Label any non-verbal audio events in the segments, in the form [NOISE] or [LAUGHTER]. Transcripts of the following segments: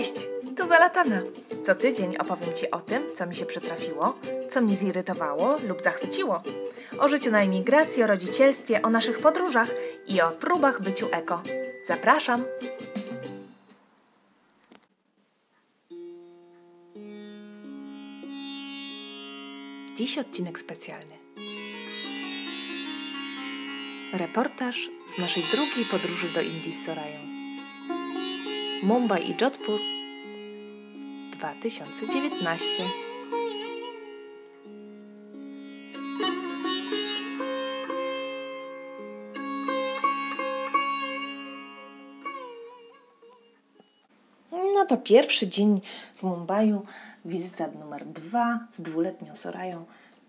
Cześć, tu Zalatana. Co tydzień opowiem Ci o tym, co mi się przytrafiło, co mnie zirytowało lub zachwyciło. O życiu na emigracji, o rodzicielstwie, o naszych podróżach i o próbach byciu eko. Zapraszam! Dziś odcinek specjalny. Reportaż z naszej drugiej podróży do Indii z Sorają. Mumbai i Jodhpur 2019 No to pierwszy dzień w Mumbai, wizyta numer dwa z dwuletnią Sorają.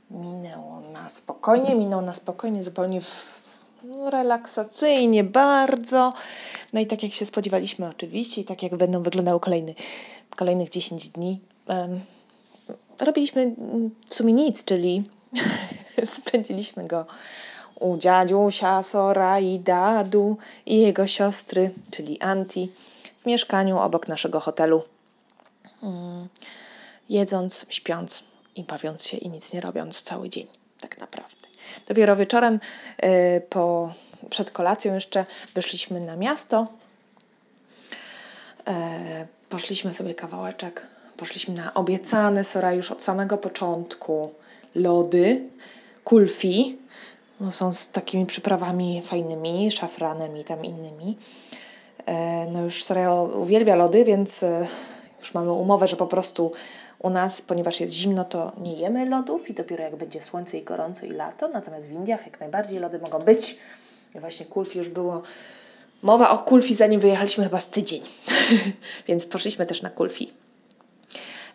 Minęło na spokojnie, minęło na spokojnie, zupełnie w, no, relaksacyjnie bardzo. No i tak jak się spodziewaliśmy oczywiście i tak jak będą wyglądały kolejny, kolejnych 10 dni, um, robiliśmy w sumie nic, czyli [LAUGHS] spędziliśmy go u dziadusia, Sora i Dadu i jego siostry, czyli Anti, w mieszkaniu obok naszego hotelu. Um, jedząc, śpiąc i bawiąc się i nic nie robiąc cały dzień, tak naprawdę. Dopiero wieczorem y, po przed kolacją jeszcze wyszliśmy na miasto. E, poszliśmy sobie kawałeczek, poszliśmy na obiecane Sora już od samego początku lody, kulfi. No, są z takimi przyprawami fajnymi, szafranem i tam innymi. E, no już Sora uwielbia lody, więc e, już mamy umowę, że po prostu u nas, ponieważ jest zimno, to nie jemy lodów i dopiero jak będzie słońce i gorąco i lato. Natomiast w Indiach jak najbardziej lody mogą być właśnie kulfi już było mowa o kulfi, zanim wyjechaliśmy chyba z tydzień. [LAUGHS] Więc poszliśmy też na kulfi.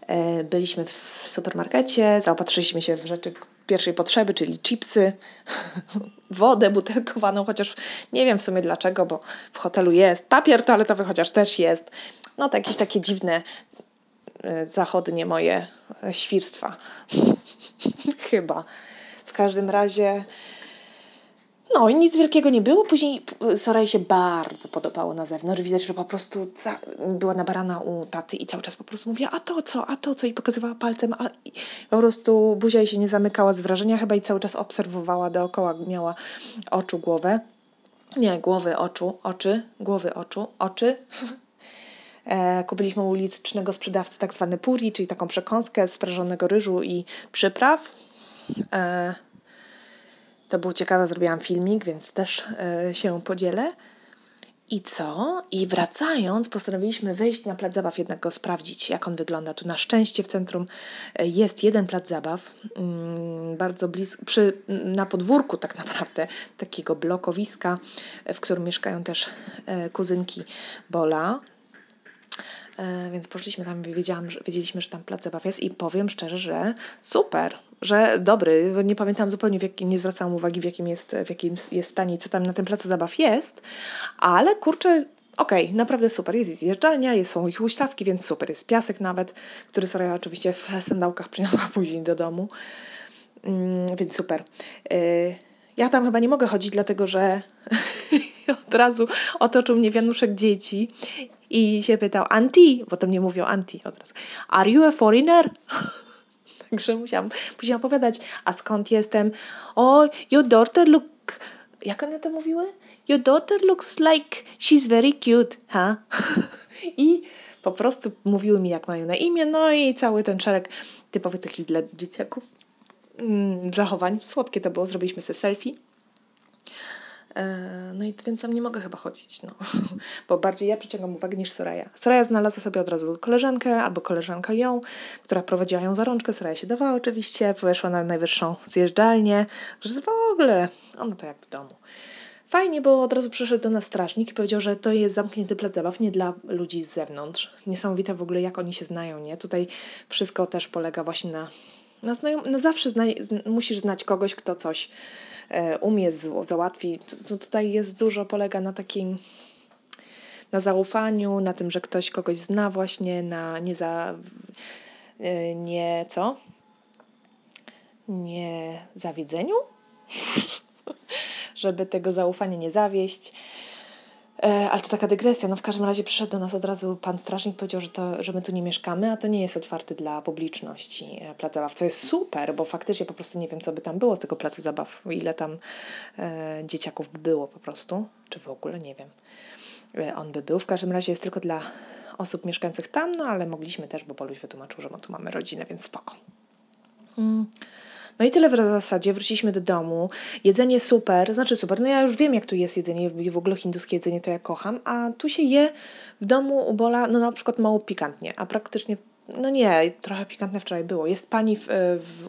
E, byliśmy w supermarkecie, zaopatrzyliśmy się w rzeczy pierwszej potrzeby, czyli chipsy, [LAUGHS] wodę butelkowaną, chociaż nie wiem w sumie dlaczego, bo w hotelu jest, papier toaletowy chociaż też jest. No to jakieś takie dziwne e, zachodnie moje e, świrstwa. [LAUGHS] Chyba. W każdym razie no i nic wielkiego nie było. Później Soraya się bardzo podobało na zewnątrz. Widać, że po prostu była nabarana u taty i cały czas po prostu mówiła, a to co, a to co i pokazywała palcem, a i po prostu buzia jej się nie zamykała z wrażenia chyba i cały czas obserwowała dookoła, miała oczu, głowę. Nie, głowy, oczu, oczy, głowy, oczu, oczy. [LAUGHS] E, kupiliśmy u ulicznego sprzedawcy tak zwany puri, czyli taką przekąskę z prażonego ryżu i przypraw. E, to było ciekawe, zrobiłam filmik, więc też y, się podzielę. I co? I wracając, postanowiliśmy wejść na plac zabaw, jednak go sprawdzić, jak on wygląda. Tu na szczęście w centrum e, jest jeden plac zabaw, mm, bardzo blisko, przy, na podwórku tak naprawdę, takiego blokowiska, w którym mieszkają też e, kuzynki Bola. E, więc poszliśmy tam i wiedziałam, wiedzieliśmy, że tam plac zabaw jest i powiem szczerze, że super, że dobry. Nie pamiętam zupełnie, w jakim, nie zwracałam uwagi, w jakim jest, w jakim jest stanie co tam na tym placu zabaw jest, ale kurczę, okej, okay, naprawdę super. Jest zjeżdżalnia, jest, są ich huśtawki, więc super. Jest piasek nawet, który Soraya oczywiście w sandałkach przyniosła [LAUGHS] później do domu, mm, więc super. Y, ja tam chyba nie mogę chodzić, dlatego że [LAUGHS] [LAUGHS] od razu otoczył mnie wianuszek dzieci i się pytał, Anti, bo to mnie mówią Anti od razu, are you a foreigner? [LAUGHS] Także musiałam później opowiadać, a skąd jestem? O, oh, your daughter look... Jak one to mówiły? Your daughter looks like she's very cute, ha? Huh? [LAUGHS] I po prostu mówiły mi, jak mają na imię, no i cały ten szereg typowych takich dla dzieciaków mm, zachowań. Słodkie to było, zrobiliśmy sobie selfie. E, no i więc tam nie mogę chyba chodzić, no. bo bardziej ja przyciągam uwagę niż Soraya. Soraya znalazła sobie od razu koleżankę, albo koleżanka ją, która prowadziła ją za rączkę. Soraya się dawała oczywiście, weszła na najwyższą zjeżdżalnię, że w ogóle, ona to jak w domu. Fajnie, bo od razu przyszedł do nas strażnik i powiedział, że to jest zamknięty plac zabaw, nie dla ludzi z zewnątrz. Niesamowite w ogóle, jak oni się znają, nie? Tutaj wszystko też polega właśnie na no, znajom, no zawsze znaj, musisz znać kogoś, kto coś e, umie, z, załatwi. To tutaj jest dużo, polega na takim na zaufaniu, na tym, że ktoś kogoś zna właśnie, na nie za e, nie co? Nie zawiedzeniu? [LAUGHS] Żeby tego zaufania nie zawieść. E, ale to taka dygresja. No w każdym razie przyszedł do nas od razu pan strażnik, powiedział, że, to, że my tu nie mieszkamy, a to nie jest otwarty dla publiczności e, plac zabaw. To jest super, bo faktycznie po prostu nie wiem, co by tam było z tego placu zabaw, ile tam e, dzieciaków by było po prostu, czy w ogóle, nie wiem. E, on by był. W każdym razie jest tylko dla osób mieszkających tam, no ale mogliśmy też, bo Poluś wytłumaczył, że my tu mamy rodzinę, więc spoko. Mm. No i tyle w zasadzie. Wróciliśmy do domu. Jedzenie super, znaczy super. No ja już wiem, jak tu jest jedzenie, w ogóle hinduskie jedzenie to ja kocham, a tu się je w domu u Bola, no na przykład mało pikantnie, a praktycznie, no nie, trochę pikantne wczoraj było. Jest pani w, w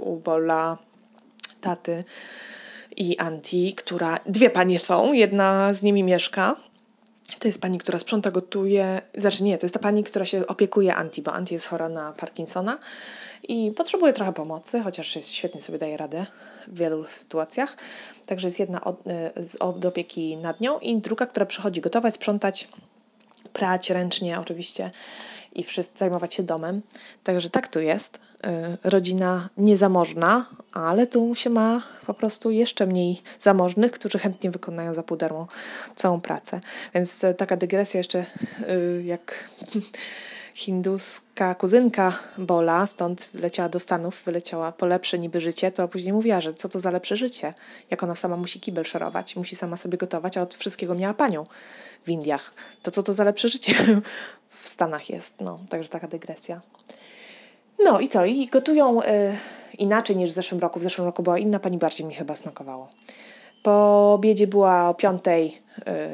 taty i Anti, która, dwie panie są, jedna z nimi mieszka, to jest pani, która sprząta, gotuje. Znaczy nie, to jest ta pani, która się opiekuje Anti, bo Anti jest chora na Parkinsona i potrzebuje trochę pomocy, chociaż jest świetnie sobie daje radę w wielu sytuacjach. Także jest jedna od, y, z od opieki nad nią i druga, która przychodzi gotować, sprzątać, prać ręcznie oczywiście i wszyscy zajmować się domem. Także tak tu jest. Y, rodzina niezamożna, ale tu się ma po prostu jeszcze mniej zamożnych, którzy chętnie wykonają za pół darmo całą pracę. Więc y, taka dygresja jeszcze jak [LAUGHS] hinduska kuzynka Bola, stąd leciała do Stanów, wyleciała po lepsze niby życie, to później mówiła, że co to za lepsze życie, jak ona sama musi kibel szorować, musi sama sobie gotować, a od wszystkiego miała panią w Indiach. To co to za lepsze życie [LAUGHS] w Stanach jest, no, także taka dygresja. No i co? I gotują y, inaczej niż w zeszłym roku. W zeszłym roku była inna, pani bardziej mi chyba smakowało. Po obiedzie była o piątej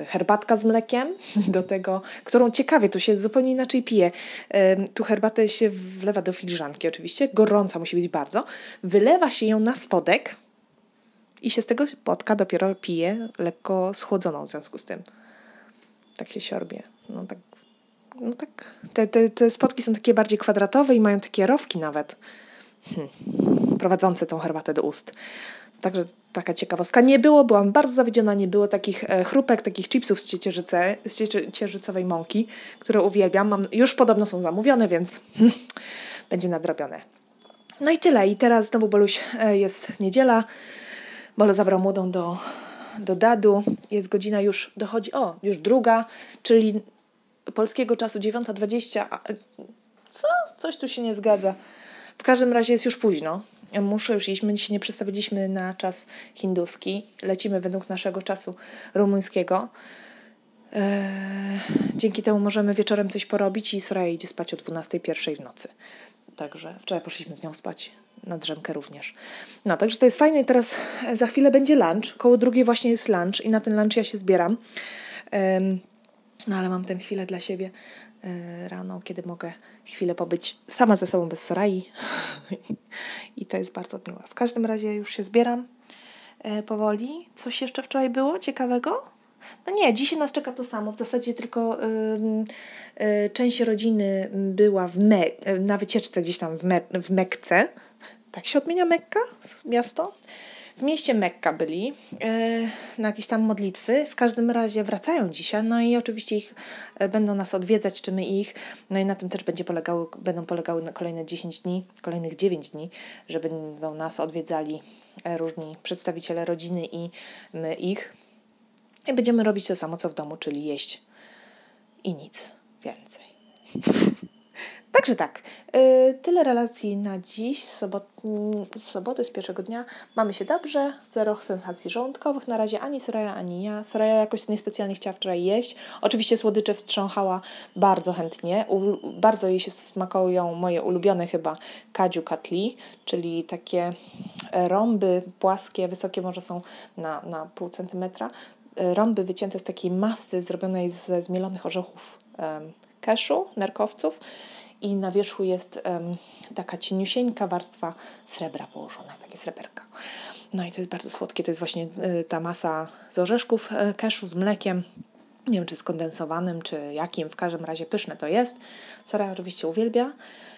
y, herbatka z mlekiem, [LAUGHS] do tego, którą ciekawie tu się zupełnie inaczej pije. Tu herbatę się wlewa do filiżanki oczywiście, gorąca musi być bardzo. Wylewa się ją na spodek i się z tego spotka dopiero pije lekko schłodzoną w związku z tym. Tak się siorbie. No tak no tak, te, te, te spotki są takie bardziej kwadratowe i mają takie rowki nawet, hmm, prowadzące tą herbatę do ust. Także taka ciekawostka. Nie było, byłam bardzo zawiedziona, nie było takich e, chrupek, takich chipsów z, ciecierzyce, z ciecierzycowej mąki, które uwielbiam. Mam, już podobno są zamówione, więc [LAUGHS] będzie nadrobione. No i tyle. I teraz znowu Boluś e, jest niedziela. Bolo zabrał młodą do, do dadu. Jest godzina już, dochodzi, o, już druga, czyli polskiego czasu 9.20. E, co? Coś tu się nie zgadza. W każdym razie jest już późno. Muszę już iść. My się nie przestawiliśmy na czas hinduski. Lecimy według naszego czasu rumuńskiego. Eee, dzięki temu możemy wieczorem coś porobić i Soraya idzie spać o 21 w nocy. Także wczoraj poszliśmy z nią spać, na drzemkę również. No, także to jest fajne i teraz za chwilę będzie lunch. Koło drugiej właśnie jest lunch i na ten lunch ja się zbieram. Eee, no ale mam tę chwilę dla siebie e, rano, kiedy mogę chwilę pobyć sama ze sobą bez Sarai. [LAUGHS] I to jest bardzo miłe. W każdym razie już się zbieram e, powoli. Coś jeszcze wczoraj było ciekawego? No nie, dzisiaj nas czeka to samo. W zasadzie tylko y, część rodziny była w Me na wycieczce gdzieś tam w, Me w Mekce. Tak się odmienia Mekka? Miasto? W mieście Mekka byli e, na jakieś tam modlitwy. W każdym razie wracają dzisiaj, no i oczywiście ich e, będą nas odwiedzać, czy my ich. No i na tym też będzie polegały, będą polegały na kolejne 10 dni, kolejnych 9 dni, że będą nas odwiedzali e, różni przedstawiciele rodziny i my ich. I będziemy robić to samo co w domu, czyli jeść i nic więcej. [LAUGHS] Także tak, tyle relacji na dziś, z soboty, z pierwszego dnia. Mamy się dobrze, zero sensacji żołądkowych na razie, ani Soraya, ani ja. Soraya jakoś niespecjalnie chciała wczoraj jeść. Oczywiście słodycze wstrząchała bardzo chętnie. U, bardzo jej się smakują moje ulubione chyba kadziu katli, czyli takie rąby płaskie, wysokie może są na, na pół centymetra. E, rąby wycięte z takiej masy zrobionej ze zmielonych orzechów keszu, nerkowców i na wierzchu jest um, taka cieniusieńka warstwa srebra położona, takie sreberka. No i to jest bardzo słodkie, to jest właśnie y, ta masa z orzeszków y, keszu z mlekiem. Nie wiem, czy skondensowanym, czy jakim, w każdym razie pyszne to jest. Sara oczywiście uwielbia.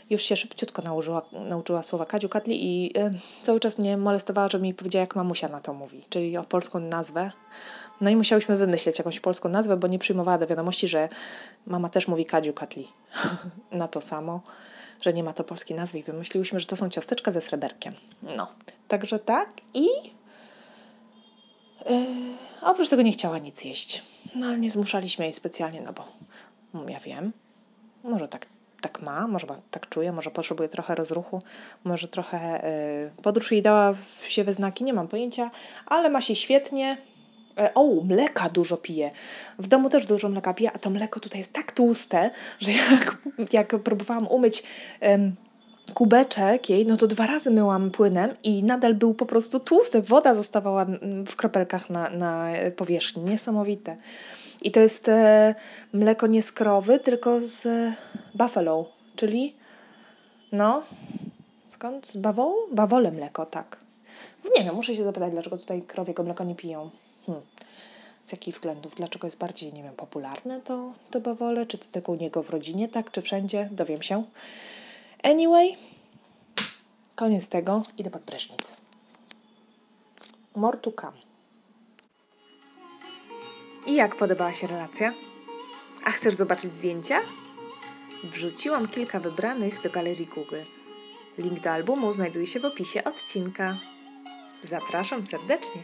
Już się szybciutko nauczyła, nauczyła słowa kadziu katli i y, cały czas mnie molestowała, że mi powiedziała, jak mamusia na to mówi, czyli o polską nazwę. No i musiałyśmy wymyśleć jakąś polską nazwę, bo nie przyjmowała do wiadomości, że mama też mówi kadziu katli [LAUGHS] na to samo, że nie ma to polskiej nazwy i wymyśliłyśmy, że to są ciasteczka ze sreberkiem. No, także tak i Yy, oprócz tego nie chciała nic jeść. No ale nie zmuszaliśmy jej specjalnie, no bo mm, ja wiem, może tak, tak ma, może tak czuje, może potrzebuje trochę rozruchu, może trochę yy, podróż jej dała się we znaki, nie mam pojęcia, ale ma się świetnie. E, o, mleka dużo pije. W domu też dużo mleka pije, a to mleko tutaj jest tak tłuste, że jak, jak próbowałam umyć kubeczek jej, no to dwa razy myłam płynem i nadal był po prostu tłusty. Woda zostawała w kropelkach na, na powierzchni. Niesamowite. I to jest e, mleko nie z krowy, tylko z buffalo, czyli no, skąd? Z bawołu? Bawole mleko, tak. Nie wiem, muszę się zapytać, dlaczego tutaj krowiego mleka nie piją. Hmm. Z jakich względów? Dlaczego jest bardziej, nie wiem, popularne to, to bawole? Czy to tylko u niego w rodzinie, tak? Czy wszędzie? Dowiem się. Anyway, koniec tego. Idę pod prysznic. More to. I jak podobała się relacja? A chcesz zobaczyć zdjęcia? Wrzuciłam kilka wybranych do galerii Google. Link do albumu znajduje się w opisie odcinka. Zapraszam serdecznie.